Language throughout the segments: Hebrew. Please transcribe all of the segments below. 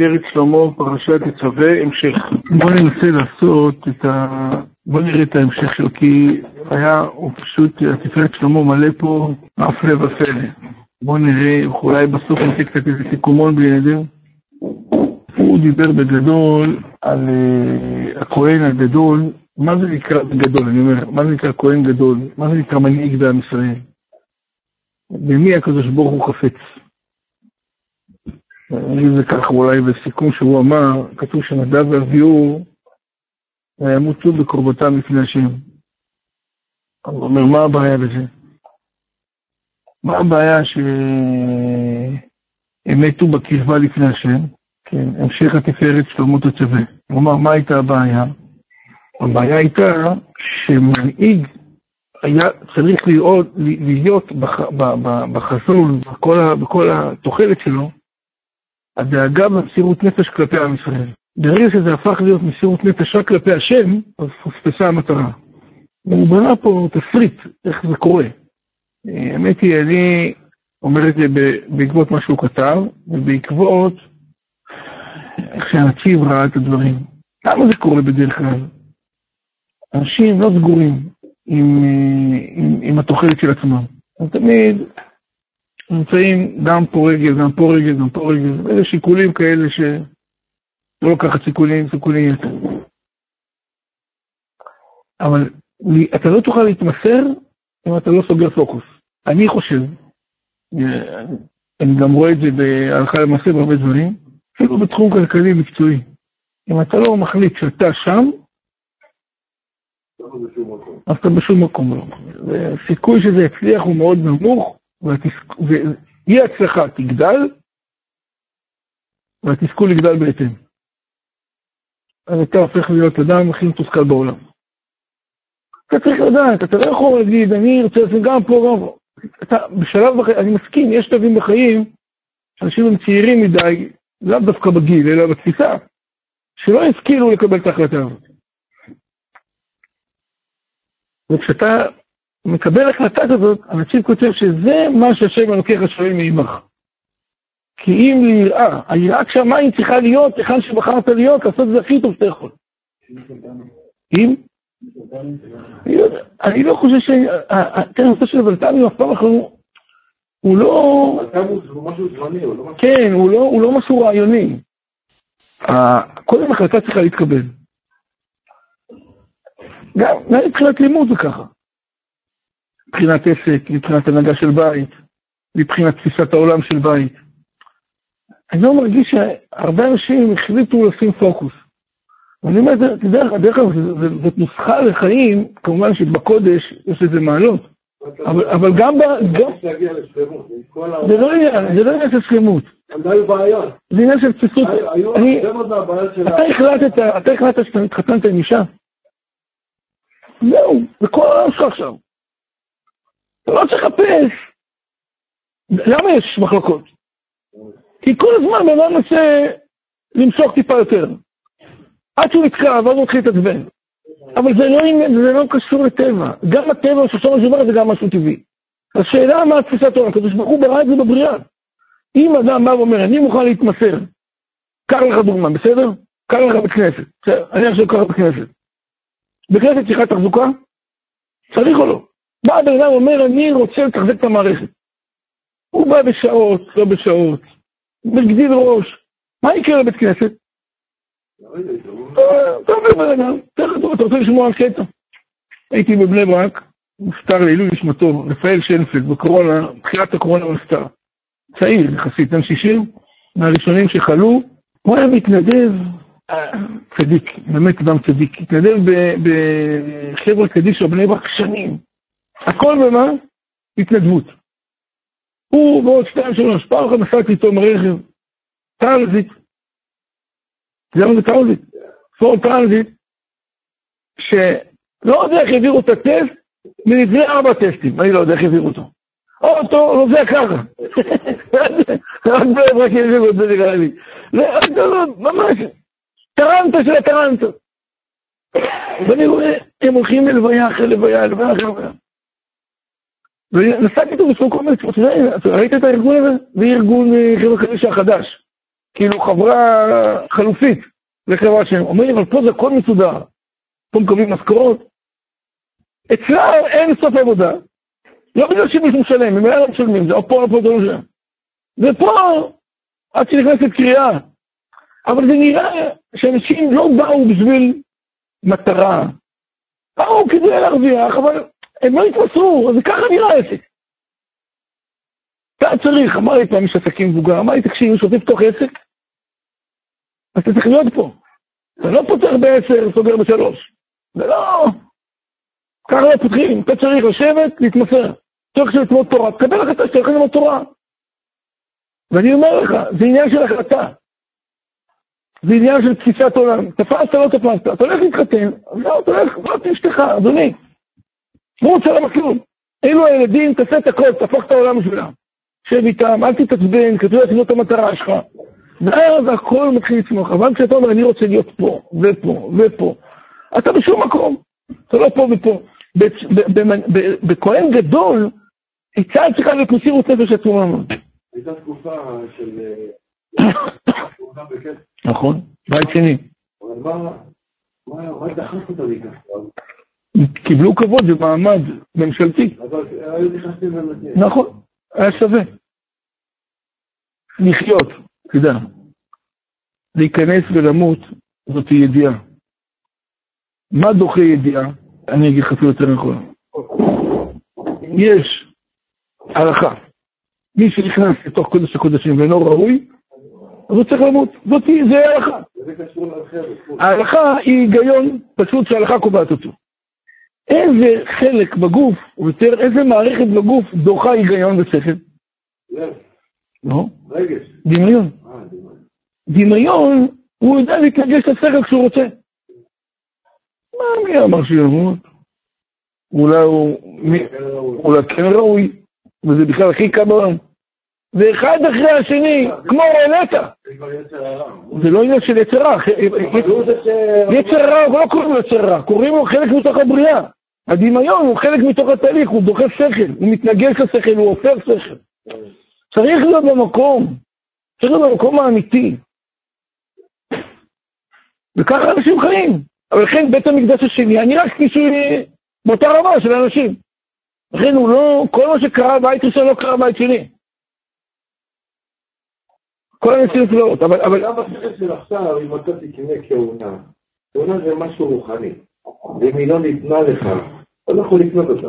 ארץ שלמה, פרשת תצווה, המשך. בוא ננסה לעשות את ה... בוא נראה את ההמשך שלו, כי היה, הוא פשוט, התפארת שלמה מלא פה, הפלא ופלא. בוא נראה, אולי בסוף נעשה קצת איזה סיכומון בילדים. הוא דיבר בגדול על uh, הכהן הגדול, מה זה נקרא בגדול, אני אומר, מה זה נקרא כהן גדול? מה זה נקרא מנהיג בעם ישראל? במי הקדוש ברוך הוא חפץ? את זה ככה אולי בסיכום שהוא אמר, כתוב שנדב ואביהו ימותו בקרבתם לפני השם. הוא אומר, מה הבעיה בזה? מה הבעיה שהם מתו בקרבה לפני השם? כן, המשך התפארת שלמות הצווה. הוא אמר, מה הייתה הבעיה? הבעיה הייתה שמנהיג היה צריך להיות, להיות בחזון, בכל, בכל התוחלת שלו, הדאגה והמסירות נפש כלפי עם ישראל. ברגע שזה הפך להיות מסירות נפש רק כלפי השם, אז פוספסה המטרה. הוא בנה פה תסריט, איך זה קורה. האמת היא, אני אומר את זה בעקבות מה שהוא כתב, ובעקבות איך שהנציב ראה את הדברים. למה זה קורה בדרך כלל? אנשים לא סגורים עם, עם, עם התוחלת של עצמם. הם תמיד נמצאים גם פה רגל, גם פה רגל, גם פה רגל. איזה שיקולים כאלה שלא לקחת סיכונים, סיכונים יותר. אבל אתה לא תוכל להתמסר אם אתה לא סוגר פוקוס. אני חושב, אני גם רואה את זה בהלכה למעשה בהרבה דברים, אפילו בתחום כלכלי מקצועי. אם אתה לא מחליט שאתה שם, אז אתה בשום מקום לא. הסיכוי שזה יצליח הוא מאוד נמוך, ואי הצלחה תגדל, והתסכול יגדל בהתאם. אז אתה הופך להיות אדם הכי מתוסכל בעולם. אתה צריך לדעת, אתה לא יכול להגיד, אני רוצה לעשות גם פה, גם פה. אתה בשלב בחיים, אני מסכים, יש שלבים בחיים, שאנשים הם צעירים מדי, לאו דווקא בגיל, אלא בתפיסה, שלא השכילו לקבל את ההחלטה הזאת. וכשאתה מקבל החלטה כזאת, הנציב כותב שזה מה שהשם אלוקיך שואל מעמך. כי אם ליראה, היראת שמיים צריכה להיות היכן שבחרת להיות, לעשות את זה הכי טוב שאתה יכול. אם? אני לא חושב ש... תראה, הנושא של ולתמי אף פעם אנחנו... הוא לא... כן, הוא לא משהו רעיוני. קודם החלטה צריכה להתקבל. גם מבחינת לימוד זה ככה. מבחינת עסק, מבחינת הנהגה של בית, מבחינת תפיסת העולם של בית. אני לא מרגיש שהרבה אנשים החליטו לשים פוקוס. ואני אומר, דרך אגב, זאת נוסחה לחיים, כמובן שבקודש יש לזה מעלות. אבל גם ב... זה לא עניין, זה לא עניין של שלמות. זה עניין של תפיסות. אתה החלטת שאתה מתחתנת עם אישה? זהו, זה כל העולם שלך עכשיו. אתה לא צריך לחפש. למה יש מחלוקות? כי כל הזמן בן אדם מנסה למשוך טיפה יותר. עד שהוא נתקע, ואז הוא מתחיל להתעצבן. אבל זה לא, זה לא קשור לטבע. גם הטבע של שורש דבר זה גם משהו טבעי. השאלה מה התפיסת העולם, הקדוש ברוך הוא ברא את זה בבריאה. אם אדם בא ואומר, אני מוכן להתמסר, קח לך דוגמה, בסדר? קח לך בית כנסת. אני עכשיו בית כנסת. בית כנסת צריכה תחזוקה? צריך או לא? בא הבן אדם ואומר, אני רוצה לתחזק את המערכת. הוא בא בשעות, לא בשעות, מגדיל ראש. מה יקרה לבית כנסת? אתה אומר בן אדם, אתה רוצה לשמוע על קטע. הייתי בבני ברק, נפטר לעילוי נשמתו, רפאל שיינפלד, בקורונה, תחילת הקורונה הוא נפטר. צעיר יחסית, בן 60, מהראשונים שחלו, הוא היה מתנדב, צדיק, באמת אדם צדיק, התנדב בחבר'ה קדישא בני ברק שנים. הכל במה? התנדבות. הוא ועוד שתיים שלוש, פעם אחת נסעתי איתו ברכב, טרנזיט. אתה יודע מה זה טרנזיט? פורד טרנזיט, שלא יודע איך העבירו את הטסט, מלפני ארבע טסטים, אני לא יודע איך העבירו אותו. אוטו נוסע ככה. רק ברק העבירו את זה נראה לי. ממש, טרנטה של הטרנטה. ואני רואה, הם הולכים ללוויה אחרי לוויה, לוויה אחרי לוויה. ונסעתי איתו בסוף כל מיני, ראית את הארגון הזה? זה ארגון חבר'ה קדישא החדש. כאילו חברה חלופית לחברה שהם אומרים, אבל פה זה הכל מסודר. פה מקבלים משכורות. אצלם אין סוף עבודה. לא בגלל שמישהו משלם, הם לא משלמים, זה או פה או פה זה לא משלם. ופה, עד שנכנסת קריאה. אבל זה נראה שאנשים לא באו בשביל מטרה. באו כדי להרוויח, אבל הם לא התמסרו, אז ככה נראה העסק. אתה צריך, אמר לי פעם איש עסקים מבוגר, אמר לי, תקשיב, שותף תוך עסק, אז אתה צריך להיות פה. אתה לא פותח בעשר, סוגר בשלוש. זה לא... ככה לא פותחים, אתה צריך לשבת, להתמסר. צריך ללמוד תורה, תקבל החלטה שאתה הולך ללמוד תורה. ואני אומר לך, זה עניין של החלטה. זה עניין של תפיסת עולם. תפסת, לא תפסת. אתה הולך להתחתן, לא, אתה הולך, עם אשתך, אדוני. לא רוצה למה כלום. אלו הילדים, תעשה את הכל, תהפוך את העולם בשבילם. שב איתם, אל תתעצבן, אתה יודע את המטרה שלך. ואז הכל מתחיל לצמוח. אבל כשאתה אומר, אני רוצה להיות פה, ופה, ופה, אתה בשום מקום. אתה לא פה ופה. בכהן גדול, צה"ל צריכה להיות מסירות נפש עצומה מאוד. הייתה תקופה של... נכון, בית שני. אבל מה דחף אותה מכך? קיבלו כבוד ומעמד ממשלתי. אבל היו נכנסים. נכון, היה שווה. לחיות, תדע. להיכנס ולמות זאת ידיעה. מה דוחה ידיעה? אני אגיד לך אפילו יותר נכון. יש הלכה. מי שנכנס לתוך קודש הקודשים ואינו ראוי, אז הוא צריך למות. זאת זה ההלכה. ההלכה היא היגיון פשוט שההלכה קובעת אותו. איזה חלק בגוף, או יותר איזה מערכת בגוף דוחה היגיון ושכל? לא. דמיון. דמיון, הוא יודע להתנגש לשכל כשהוא רוצה. מה, מי אמר שימות? אולי הוא, אולי כן ראוי, וזה בכלל הכי קל בעולם. ואחד אחרי השני, כמו רולטה. זה לא עניין של יצר רע. יצר רע, לא קוראים לו יצר רע, קוראים לו חלק מתוך הבריאה. הדמיון הוא חלק מתוך התהליך, הוא דוחף שכל, הוא מתנגש לשכל, הוא הופך שכל. צריך להיות במקום, צריך להיות במקום האמיתי. וככה אנשים חיים. אבל לכן בית המקדש השני, אני רק מישהו באותה רמה של אנשים. לכן הוא לא, כל מה שקרה בבית ראשון לא קרה בבית שני. כל הניסים נפלאות, אבל... אבל... גם בסרט של עכשיו, אם אתה תקנה כהונה, כהונה זה משהו רוחני. ואם היא לא ניתנה לך, אתה לא יכול לקנות אותה.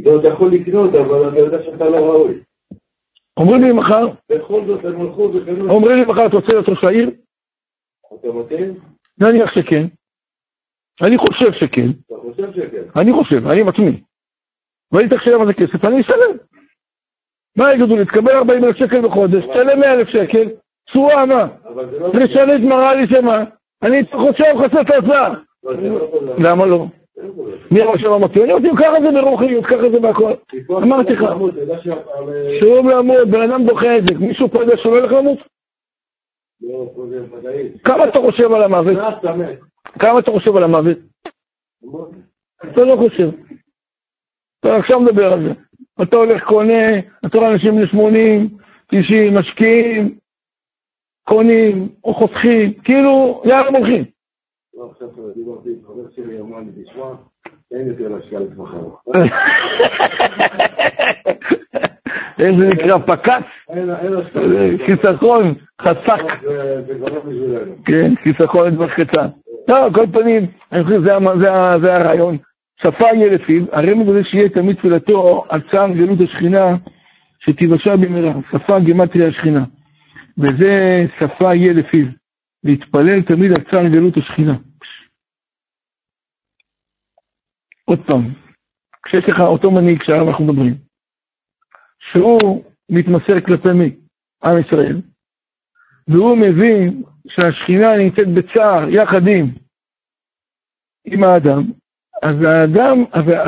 אתה יכול לקנות, אבל אתה יודע שאתה לא ראוי. אומרים לי מחר, בכל זאת הם הלכו וקנו... אומרים לי מחר, אתה רוצה להיות ראש העיר? אתה מתאים? נניח שכן. אני חושב שכן. אתה חושב שכן. אני חושב, אני עם עצמי. ואני צריך לשלם על זה כסף, אני אשלם. מה יגידו לי, תקבל 40 אלף שקל בחודש, תשלם 100 אלף שקל, תשואה מה? לשלם מראה לי שמה? אני חושב חסר את ההוצאה. למה לא? מי אמר שלא מתאים? אני אמרתי, ככה זה ברוחיות, ככה זה בהכל. אמרתי לך, שום למות, בן אדם דוחה את זה, מישהו פה יודע שהוא לא הולך למות? כמה אתה חושב על המוות? כמה אתה חושב על המוות? אתה לא חושב. אתה עכשיו מדבר על זה. אתה הולך, קונה, אתה רואה אנשים בני 80, 90, משקיעים, קונים או חוסכים, כאילו, יאללה הם הולכים. לא, עכשיו דיברתי עם חבר שלי, אמר לי, תשמע, אין יותר להשקיע לטווח ארוך. איזה נקרא פקץ? חיסכון, חסק. זה כבר לא בשבילנו. כן, חיסכון לטווח קצר. לא, על כל פנים, אני חושב שזה הרעיון. שפה יהיה לפיו, הרמז הזה שיהיה תמיד תפילתו על צער גלות השכינה, שתיוושע במהרה, שפה גימטריה השכינה. וזה שפה יהיה לפיו, להתפלל תמיד על צער גלות השכינה. עוד פעם, כשיש לך אותו מנהיג שעליו אנחנו מדברים, שהוא מתמסר כלפי מי? עם ישראל, והוא מבין שהשכינה נמצאת בצער יחד עם, עם האדם, אז האדם,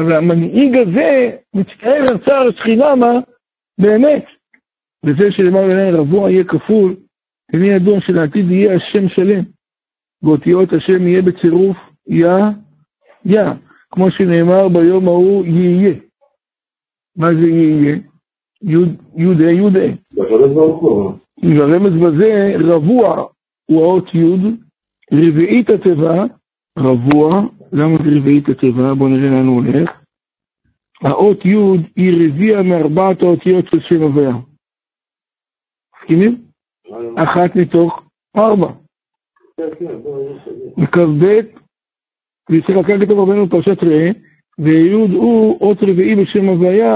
והמנהיג הזה מצטער על צער השכינה, מה? באמת. וזה שלמר אליי רבוע יהיה כפול, ומי ידוע שלעתיד יהיה השם שלם, ואותיות השם יהיה בצירוף יא, יא, כמו שנאמר ביום ההוא יהיה. מה זה יהיה? יודה, יודה. והרמז בזה, רבוע הוא האות י', רביעית התיבה, רבוע, למה זה רביעית התיבה? בואו נראה לאן הוא הולך. האות י' היא רביע מארבעת האותיות של שם הוויה. מסכימים? אחת מתוך ארבע. וכ"ב, ויצחק לקחת רבנו בפרשת ראה, ויוד הוא אות רביעי בשם הוויה,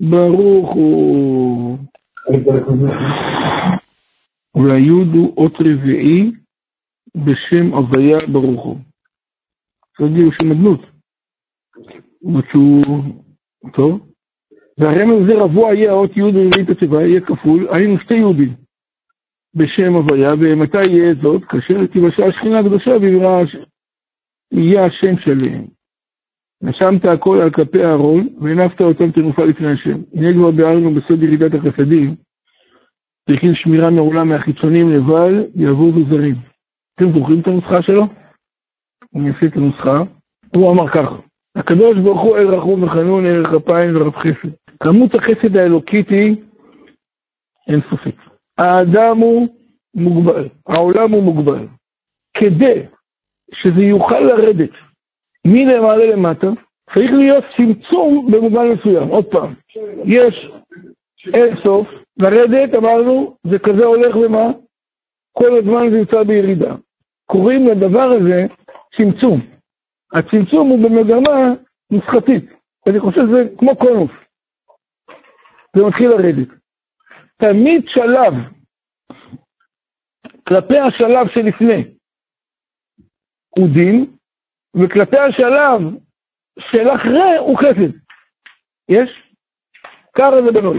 ברוך הוא. והיוד הוא אות רביעי בשם הוויה ברוך הוא. זה הוא שם אדנות. משהו טוב. והרמז הזה רבוע יהיה האות יוד רביעית התיבה, יהיה כפול, היינו שתי יהודים בשם הוויה, ומתי יהיה זאת? כאשר תיוושע השכינה הקדושה ויברא יהיה השם שלהם. נשמת הכל על כפי הארון, והנפת אותם תנופה לפני השם. הנה כבר ביארנו בסוד ירידת החסדים, צריכים שמירה מעולה מהחיצונים לבל יבואו וזרים. אתם זוכרים את הנוסחה שלו? אני אעשה את הנוסחה. הוא אמר ככה, הקדוש ברוך הוא אל רחום וחנון, ערך אפיים ורב חסד. כמות החסד האלוקית היא אינסופית. האדם הוא מוגבל, העולם הוא מוגבל. כדי שזה יוכל לרדת מלמעלה למטה, צריך להיות צמצום במובן מסוים. עוד פעם, יש אין סוף, לרדת, אמרנו, זה כזה הולך ומה? כל הזמן זה נמצא בירידה. קוראים לדבר הזה צמצום. הצמצום הוא במגמה נוסחתית. אני חושב שזה כמו קונוס. זה מתחיל לרדת. תמיד שלב כלפי השלב שלפני הוא דין, וכלפי השלב של אחרי הוא חסד. יש? ככה זה בנוי.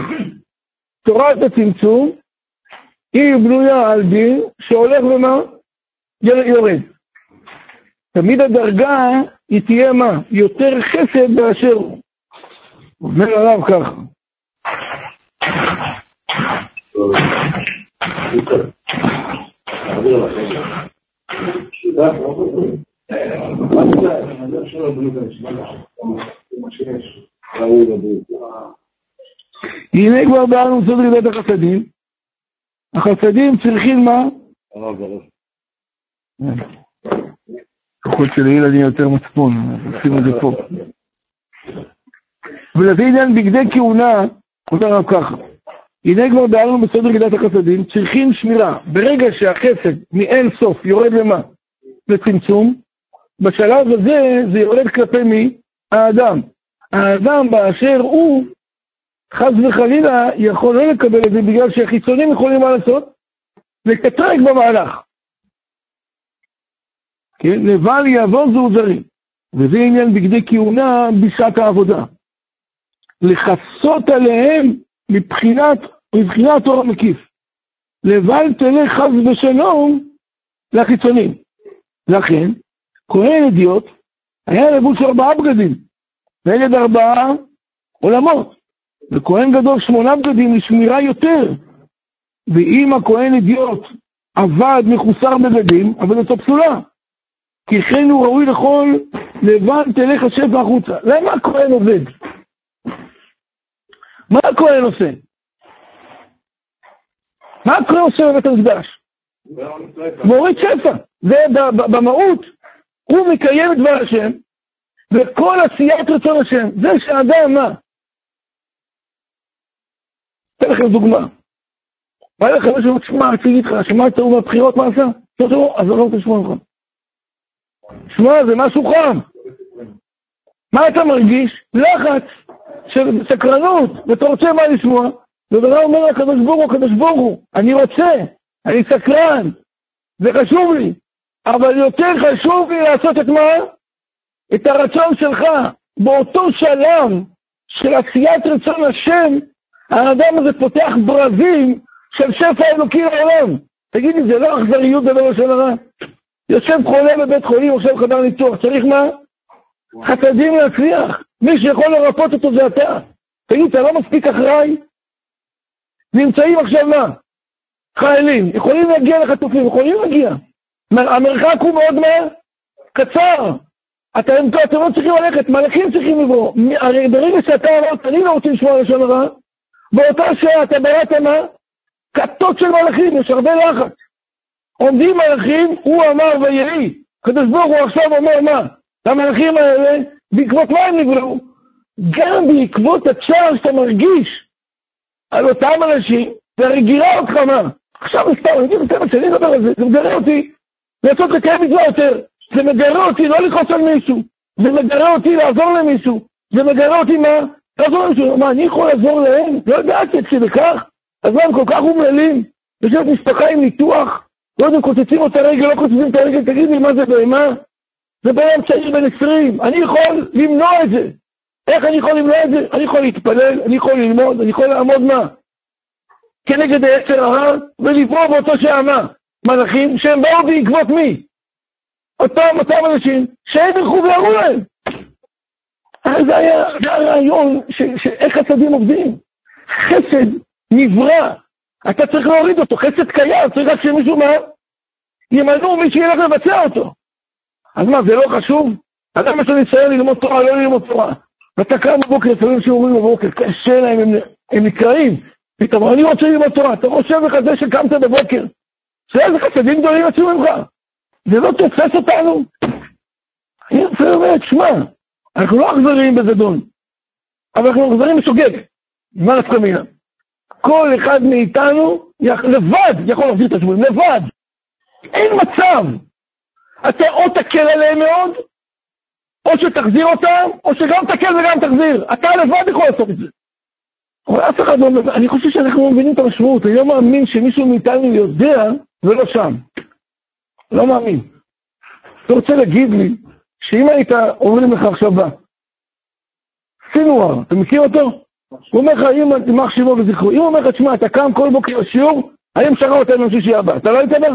תורת הצמצום היא בנויה על דין שהולך ומה? יורד. תמיד הדרגה היא תהיה מה? יותר חסד באשר הוא. אומר עליו ככה. הנה כבר בארנו סוד רידת החסדים. החסדים צריכים מה? ככל שלילד יהיה יותר מצפון, עושים את זה פה. ולזה עניין בגדי כהונה, אומר הרב ככה, הנה כבר דארנו בסדר גידת החסדים, צריכים שמירה. ברגע שהחסד מאין סוף יורד למה? לצמצום, בשלב הזה זה יורד כלפי מי? האדם. האדם באשר הוא, חס וחלילה, יכול לא לקבל את זה בגלל שהחיצונים יכולים מה לעשות? לקטרק במהלך. כן? לבל יעבור זו זרים. וזה עניין בגדי כהונה בשעת העבודה. לכסות עליהם מבחינת, מבחינת אור המקיף. לבל תלך חס ושלום לחיצונים. לכן, כהן אדיוט היה לבוש ארבעה בגדים, נגד ארבעה עולמות. וכהן גדול שמונה בגדים לשמירה יותר. ואם הכהן אדיוט עבד מחוסר בגדים, עבודתו פסולה. כי כן הוא ראוי לכל לבן תלך השפע החוצה. למה הכהן עובד? מה הכהן עושה? מה הכהן עושה בבית המקדש? מוריד שפע. זה במהות, הוא מקיים את דבר השם, וכל עשיית רצון השם. זה שאדם מה? אתן לכם דוגמה. בא לכם מישהו, תשמע, רציתי איתך, שמעת הוא מהבחירות מה עשה? אז אני לא רוצה לשמוע ממך. שמע, זה משהו חם. מה אתה מרגיש? לחץ של סקרנות, ואתה רוצה מה לשמוע? ודבר אומר לקדוש ברוך הוא, הקדוש ברוך הוא, אני רוצה, אני סקרן, זה חשוב לי, אבל יותר חשוב לי לעשות את מה? את הרצון שלך. באותו שלב של עשיית רצון השם, האדם הזה פותח ברזים של שפע אלוקי לעולם. תגידי, זה לא אכזריות דבר של הרע? יושב חולה בבית חולים, עכשיו חדר ניתוח, צריך מה? חסדים להצליח. מי שיכול לרפות אותו זה אתה. תגיד, אתה לא מספיק אחראי? נמצאים עכשיו מה? חיילים, יכולים להגיע לחטופים, יכולים להגיע. המרחק הוא מאוד מה? קצר. אתם, אתם לא צריכים ללכת, מלאכים צריכים לברוא. הרי ברגע שאתה אמרת, אני לא רוצה לשמוע לשון הרע, באותה שעה אתה בראת מה? כתות של מלאכים, יש הרבה לחץ. עומדים מלאכים, הוא אמר ויהי. הקדוש ברוך הוא עכשיו אומר מה? המלאכים האלה, בעקבות מה הם נבראו? גם בעקבות הצער שאתה מרגיש על אותם אנשים, זה הרי גירה אותך מה? עכשיו סתם, אני לך שאני אדבר על זה, זה מגרה אותי לעשות לקיים מצווה יותר. זה מגרה אותי לא לכעוס על מישהו, זה מגרה אותי לעזור למישהו, זה מגרה אותי מה? לעזור למישהו, מה, אני יכול לעזור להם? לא ידעתי עד כדי כך. אז מה, הם כל כך אומללים? יושבת משפחה עם ניתוח, לא יודעים, קוצצים אותה רגל, לא קוצצים את הרגל, תגיד לי, מה זה בהמה? זה בן צעיר בן 20, אני יכול למנוע את זה. איך אני יכול למנוע את זה? אני יכול להתפלל, אני יכול ללמוד, אני יכול לעמוד מה? כנגד היצר הרע, ולברוא באותו שעמה. מלאכים שהם באו בעקבות מי? אותם, אותם אנשים שהם ילכו ויראו להם. זה היה, זה הרעיון איך חסדים עובדים. חסד נברא, אתה צריך להוריד אותו, חסד קיים, צריך רק שמישהו מה? ימנו מי שילך לבצע אותו. אז מה, זה לא חשוב? אדם יש לו ניסיון ללמוד תורה, לא ללמוד תורה. ואתה קם בבוקר, לפעמים שיעורים בבוקר, קשה להם, הם, הם נקראים. פתאום, אני רוצה ללמוד תורה, אתה חושב לך זה שקמת בבוקר. זה איזה חסדים גדולים יצאו ממך. זה לא תופס אותנו. אני רוצה לומר, שמע, אנחנו לא אכזריים בזדון, אבל אנחנו אכזריים בשוגג. מה נפקא מינה? כל אחד מאיתנו לבד יכול להחזיר את השבויים, לבד. אין מצב. אתה או תקל עליהם מאוד, או שתחזיר אותם, או שגם תקל וגם תחזיר. אתה לבד יכול לעשות את זה. אבל אף אחד לא מבין, אני חושב שאנחנו מבינים את המשמעות. אני לא מאמין שמישהו מאיתנו יודע ולא שם. לא מאמין. אתה רוצה להגיד לי שאם היית אומרים לך עכשיו בא, סינואר, אתה מכיר אותו? הוא אומר לך, אם יימח שמו וזכרו, אם הוא אומר לך, תשמע, אתה קם כל בוקר לשיעור, אני משחרר אותנו לשישי הבא, אתה לא היית בא?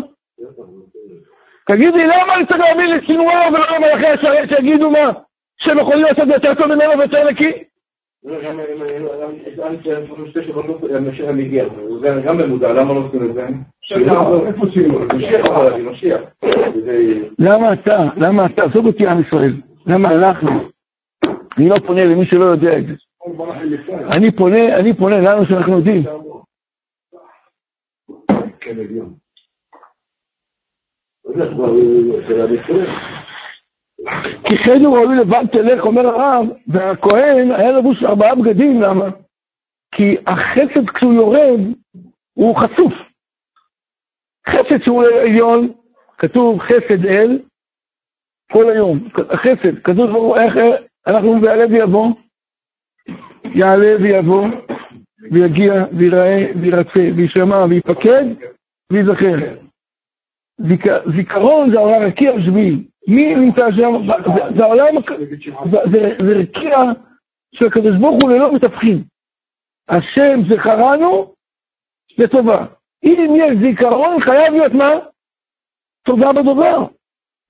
תגיד לי, למה אני צריך להאמין לסינואר ולא למלאכי השרת שיגידו מה? שהם יכולים לעשות יותר טוב ממנו ויותר נקי? למה לא? למה אתה, למה אתה, עזוב אותי עם ישראל, למה אנחנו, אני לא פונה למי שלא יודע את זה. אני פונה, אני פונה לנו שאנחנו יודעים. כי חדר ראוי לבד תלך, אומר הרב, והכהן היה לבוש ארבעה בגדים, למה? כי החסד כשהוא יורד, הוא חשוף. חסד שהוא עליון, כתוב חסד אל, כל היום. החסד, כתוב, איך אנחנו בעלה ויבוא, יעלה ויבוא, ויגיע, ויראה, וירצה, וישמע, ויפקד, ויזכר. זיכרון זה העולם רקיע שביעי. מי נמצא שם? זה העולם, זה רקיע של הקדוש ברוך הוא ללא מתווכים. השם זכרנו לטובה. אם יש זיכרון, חייב להיות מה? טובה בדבר.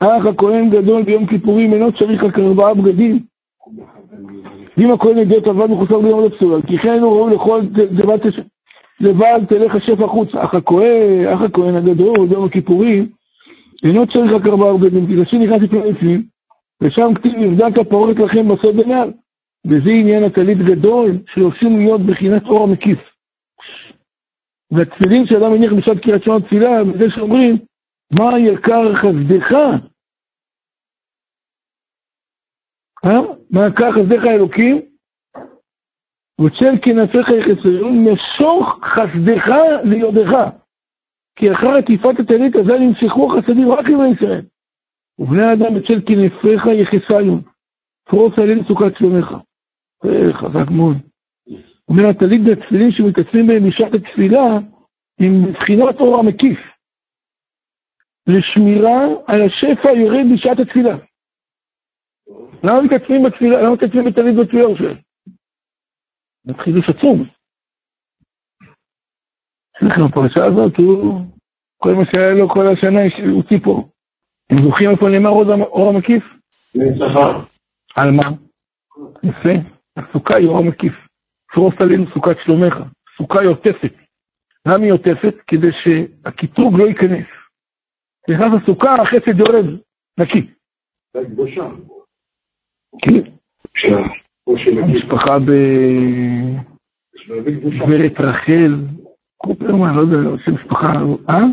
אך הכהן גדול ביום כיפורים אינו צריך רק ארבעה בגדים. ואם הכהן ידיעות עבד מחוסר ביום לפסול, כי כן הוא ראוי לכל לבד תלך השפע החוץ. אך הכהן, אך הכהן הגדול ביום הכיפורים אינו צריך רק ארבעה בגדים, כי לשם נכנס לפני לפנים, ושם כתיב נבדק פורק לכם בסוד בנעל. וזה עניין הטלית גדול, שעושים להיות בחינת אור המקיף. והתפילין שאדם מניח בשעת קריאת שמע תפילה, בזה שאומרים, מה יקר חסדך? אה? מה יקר חסדך אלוקים? וצל כנפיך יחסרון, משוך חסדך ליודך. כי אחר עטיפת הטלית הזה נמשכו החסדים רק עם ישראל. ובני האדם בצל כנפיך יחסלון, פרוס עליהם סוכת שלומך. אה, חזק מאוד. אומר הטלית והתפילין שמתעצמים בהם בשעת התפילה, עם מבחינת אור המקיף. לשמירה על השפע יורד בשעת התפילה. למה מתעצמים בתפילה? למה מתעצמים בטלית בתפילה שלהם? זה חידוש עצום. אנחנו בפרשה הזאת, הוא, כל מה שהיה לו כל השנה, הוא ציפור. הם זוכרים איפה נאמר אור המקיף? על מה? יפה. הסוכה היא אור המקיף. פרוס עלינו סוכת שלומך. סוכה היא עוטפת. למה היא עוטפת? כדי שהקטרוג לא ייכנס. נכנס לסוכה, החסד יורד, נקי. כן. המשפחה בגברת רחל, קופרמן, לא יודע, שם משפחה, אה?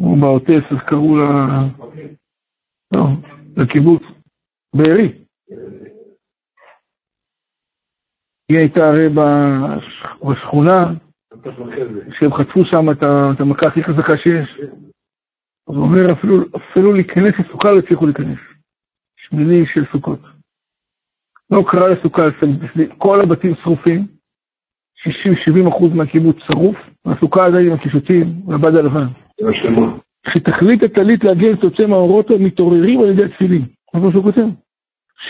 הוא בעוטף, אז קראו לה... לא, לקיבוץ. בארי. היא הייתה הרי בשכונה, שהם חטפו שם את המכה הכי חזקה שיש. אז הוא אומר, אפילו, אפילו להיכנס לסוכה לא הצליחו להיכנס. שמיני של סוכות. לא קרא לסוכה, כל הבתים שרופים, 60-70 אחוז מהקיבוץ שרוף, והסוכה עדיין עם הקישוטים, והבד הלבן. שתכלית הטלית להגן תוצא מהאורות המתעוררים על ידי התפילין. זה מה שהוא כותב.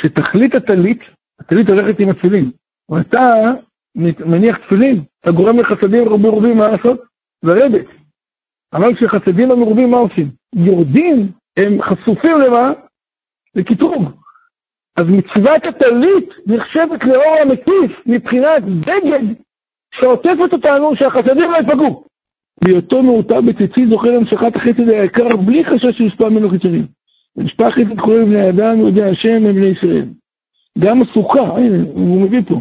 שתכלית הטלית, הטלית הולכת עם התפילין. ואתה מניח תפילין, אתה גורם לחסדים מרובים מה לעשות? לרדת. אבל כשחסדים המרובים מה עושים? יורדים, הם חשופים למה? לקטרוג. אז מצוות הטלית נחשבת לאור המקיף מבחינת בגד שעוטפת אותנו שהחסדים לא ייפגעו. בהיותו מעוטה בציצית זוכה להמשכת החסד היקר בלי חשש שיושפע ממנו חיצונים. משפח חסד קורא לבני אדם, יהודי השם הם בני ישראל. גם הסוכה, הנה, הוא מביא פה.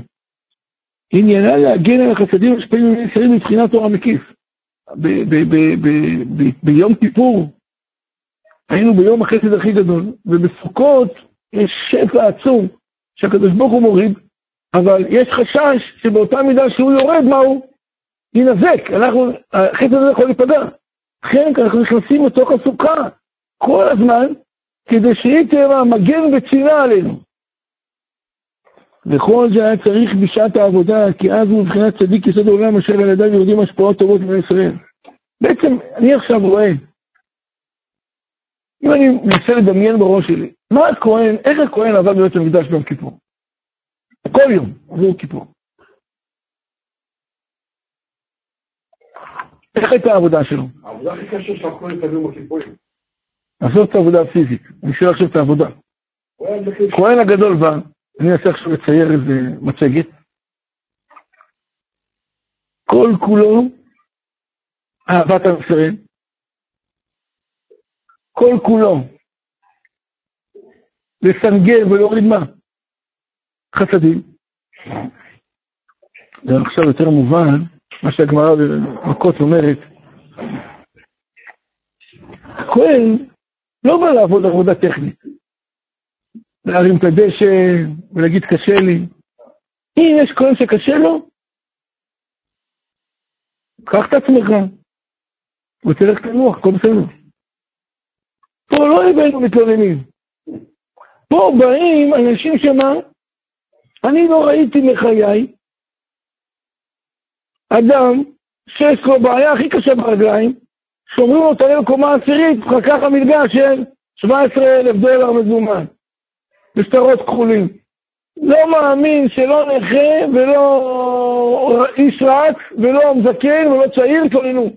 עניינה להגן על החסדים המשפעים מבני ישראל מבחינת אור המקיף. ביום כיפור היינו ביום החסד הכי גדול, ובסוכות יש שפע עצום שהקדוש ברוך הוא מוריד, אבל יש חשש שבאותה מידה שהוא יורד, מה הוא? ינזק, אנחנו, החסד הזה יכול להיפגע. לכן אנחנו נכנסים לתוך הסוכה כל הזמן, כדי שהיא תהיה מגן וצילה עלינו. וכל זה היה צריך בשעת העבודה, כי אז הוא מבחינת צדיק יסוד העולם אשר על ידיו יורדים השפעות טובות מבני. בעצם, אני עכשיו רואה, אם אני מנסה לדמיין בראש שלי, מה הכהן, איך הכהן עבד בבית המקדש ביום כיפור? כל יום, עבור כיפור. איך הייתה העבודה שלו? העבודה הכי קשה של הכהן ביום הכיפורים. לעשות את העבודה הפיזית, אני שואל עכשיו את העבודה. כהן הגדול בא, אני אנסה עכשיו לצייר איזה מצגת. כל כולו אהבת עם ישראל. כל כולו לסנגר ולהוריד מה? חסדים. זה עכשיו יותר מובן, מה שהגמרא במכות אומרת. הכהן לא בא לעבוד עבודה טכנית. להרים את הדשא ולהגיד קשה לי. אם יש כהן שקשה לו, קח את עצמך ותלך לנוח, הכל בסדר. פה לא הבאנו מתלוננים. פה באים אנשים שמה? אני לא ראיתי מחיי אדם שיש לו בעיה הכי קשה ברגליים, שאומרים לו תעלה לקומה עשירית, קח המלגה של 17,000 דולר מזומן, בשטרות כחולים. לא מאמין שלא נכה ולא איש רץ ולא מזקן ולא צעיר התלוננו.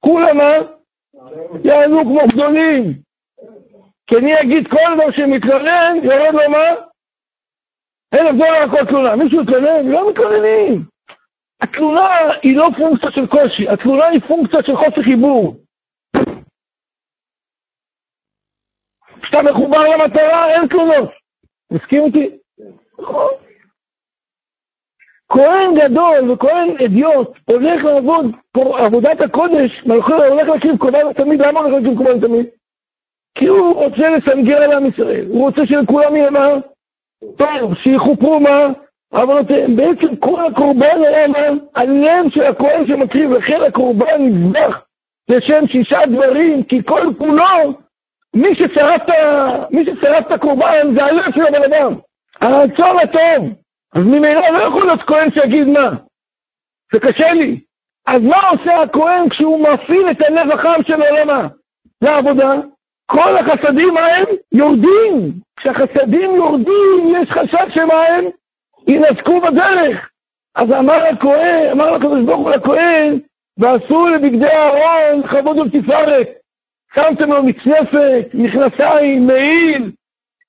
כולם מה? יענו כמו גדולים. כי אני אגיד כל דבר שמתלונן, יורד לו מה? אלף דולר כל תלונה. מישהו מתלונן? לא מתלוננים. התלונה היא לא פונקציה של קושי, התלונה היא פונקציה של חוסר חיבור. כשאתה מחובר למטרה, אין תלונות. מסכים איתי? נכון. כהן גדול וכהן אדיוט הולך לעבוד עבודת הקודש, הולך להקריב קורבן לתמיד, למה הולך להקריב קורבן לתמיד? כי הוא רוצה לסנגר על עם ישראל, הוא רוצה שלכולם יהיה מה? טוב, שיכופרו מה? עוונותיהם. בעצם כל הקורבן היה מה? הלב של הכהן שמקריב, לכן הקורבן נזבח לשם שישה דברים, כי כל כולו, מי ששרף את הקורבן זה הלב של הבן אדם, הרצון הטוב. אז ממילא לא יכול להיות כהן שיגיד מה? זה קשה לי. אז מה עושה הכהן כשהוא מפעיל את הלב החם שלו למה? לעבודה? כל החסדים ההם יורדים. כשהחסדים יורדים, יש חשש שמה הם? ינזקו בדרך. אז אמר הכהן, אמר לקדוש ברוך הוא לכהן, ועשו לבגדי אהרון כבוד ולתפארת. שמתם לו מצנפת, מכנסיים, מעיל.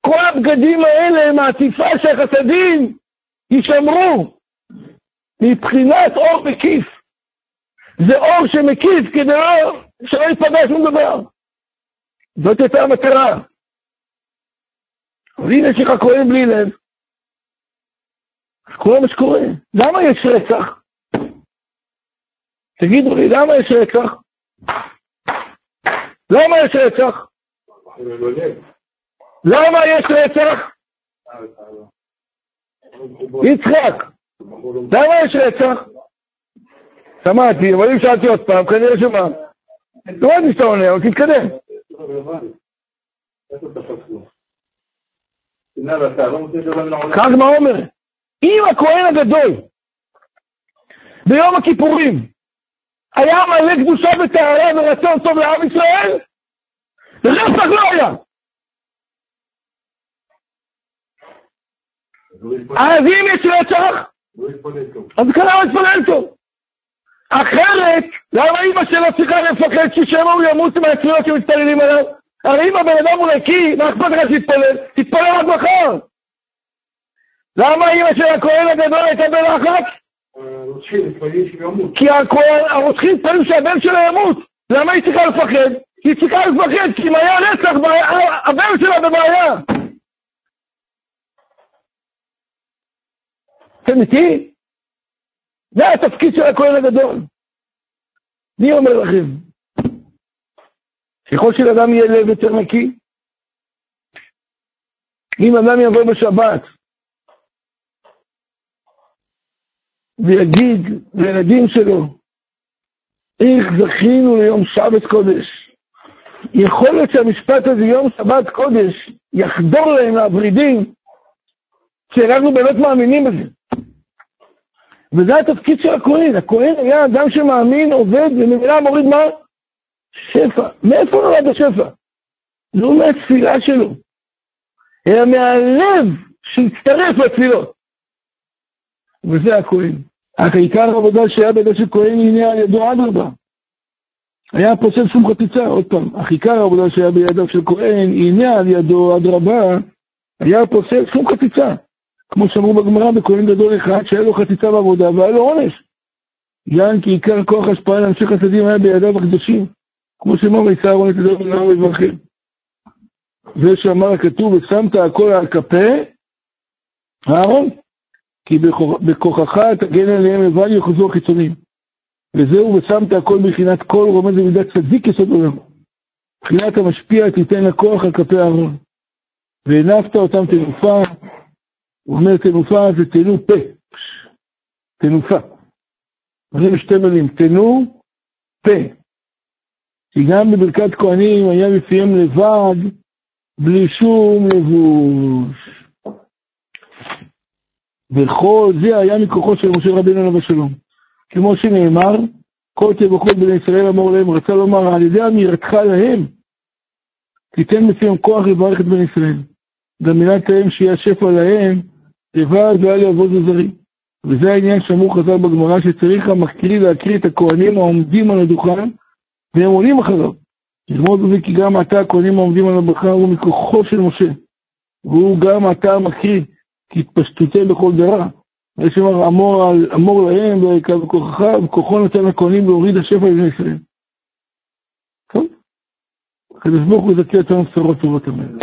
כל הבגדים האלה, מעטיפה של החסדים, יישמרו מבחינת אור מקיף. זה אור שמקיף כדי לא, שלא ייפגע שום דבר. זאת הייתה המטרה. אבל הנה יש לך כהן בלי לב. קורה מה שקורה. למה יש רצח? תגידו לי, למה יש רצח? למה יש רצח? למה יש רצח? יצחק, למה יש רצח? שמעתי, אבל אם שאלתי עוד פעם, כנראה שמה? שמעתי שאתה עונה, אבל תתקדם. כך מה אומר? אם הכהן הגדול ביום הכיפורים היה מלא קדושה וטהרה ורצון טוב לעם ישראל, רצח לא היה. אז אם יש רצח, אז כנראה להתפלל טוב. אחרת, למה אמא שלו צריכה לפחד ששמא הוא ימות מהתפילות שמתפללים עליו? הרי אם הבן אדם הוא נקי, מה אכפת לך שתתפלל? תתפלל עד מחר. למה אמא של הכהן הגדול הייתה בלחץ? כי הרוצחים מתפללים שהבן שלו ימות. למה היא צריכה לפחד? היא צריכה לפחד, כי אם היה רצח, הבן שלה בבעיה. אתם איתי? זה התפקיד של הכהן הגדול. מי אומר לכם? ככל שלאדם יהיה לב יותר נקי, אם אדם יבוא בשבת ויגיד לילדים שלו, איך זכינו ליום שבת קודש, יכול להיות שהמשפט הזה, יום שבת קודש, יחדור להם לוורידים, שאנחנו באמת מאמינים בזה. וזה התפקיד של הכהן. הכהן היה אדם שמאמין, עובד, וממילא מוריד מה? שפע. מאיפה נולד השפע? לא מהתפילה שלו, אלא מהלב שהצטרף לתפילות. וזה הכהן. אך עיקר העבודה שהיה של כהן הנה על ידו אדרבה. היה פוסל שום חציצה, עוד פעם, אך עיקר העבודה שהיה בידיו של כהן הנה על ידו אדרבה, היה פוסל שום חציצה. כמו שאמרו בגמרא, בכהן גדול אחד שהיה לו חציצה בעבודה והיה לו עונש. יען כי עיקר כוח השפעה להמשיך חסדים היה בידיו הקדושים, כמו שאמר ויצא אהרון את ידו ונער ויברכם. זה שאמר הכתוב, ושמת הכל על כפה אהרון, כי בכוחך תגן עליהם לבד יחזו החיצונים. וזהו, ושמת הכל מבחינת כל רומז למידת צדיק יסוד עולם. מבחינת המשפיע תיתן לכוח על כפי אהרון. והנפת אותם תנופה, הוא אומר תנופה זה תנו פה, תנופה. אומרים שתי מילים, תנו פה. כי גם בברכת כהנים היה בפיהם לבד, בלי שום לבוש. וכל זה היה מכוחו של משה רבינו עליו השלום. כמו שנאמר, כל תבוכות בני ישראל אמור להם, רצה לומר, על ידי אמירתך להם, תיתן מפיהם כוח לברך את בני ישראל. במילת האם שיהיה שפע להם, לבד ואל יעבוד לזרים. וזה העניין שאמרו חז"ל בגמרא, שצריך המקריא להקריא את הכהנים העומדים על הדוכן, והם עולים אחריו. ללמוד בזה כי גם עתה הכהנים העומדים על הברכה הוא מכוחו של משה. והוא גם עתה מקריא, כי התפשטותם בכל דרה. יש אמר אמור, אמור להם ויקרא בכוחך, וכוחו נתן לכהנים להוריד השפע לבני ישראל. טוב? הקדוש ברוך הוא יזכה אותנו בשורות טובות אמן.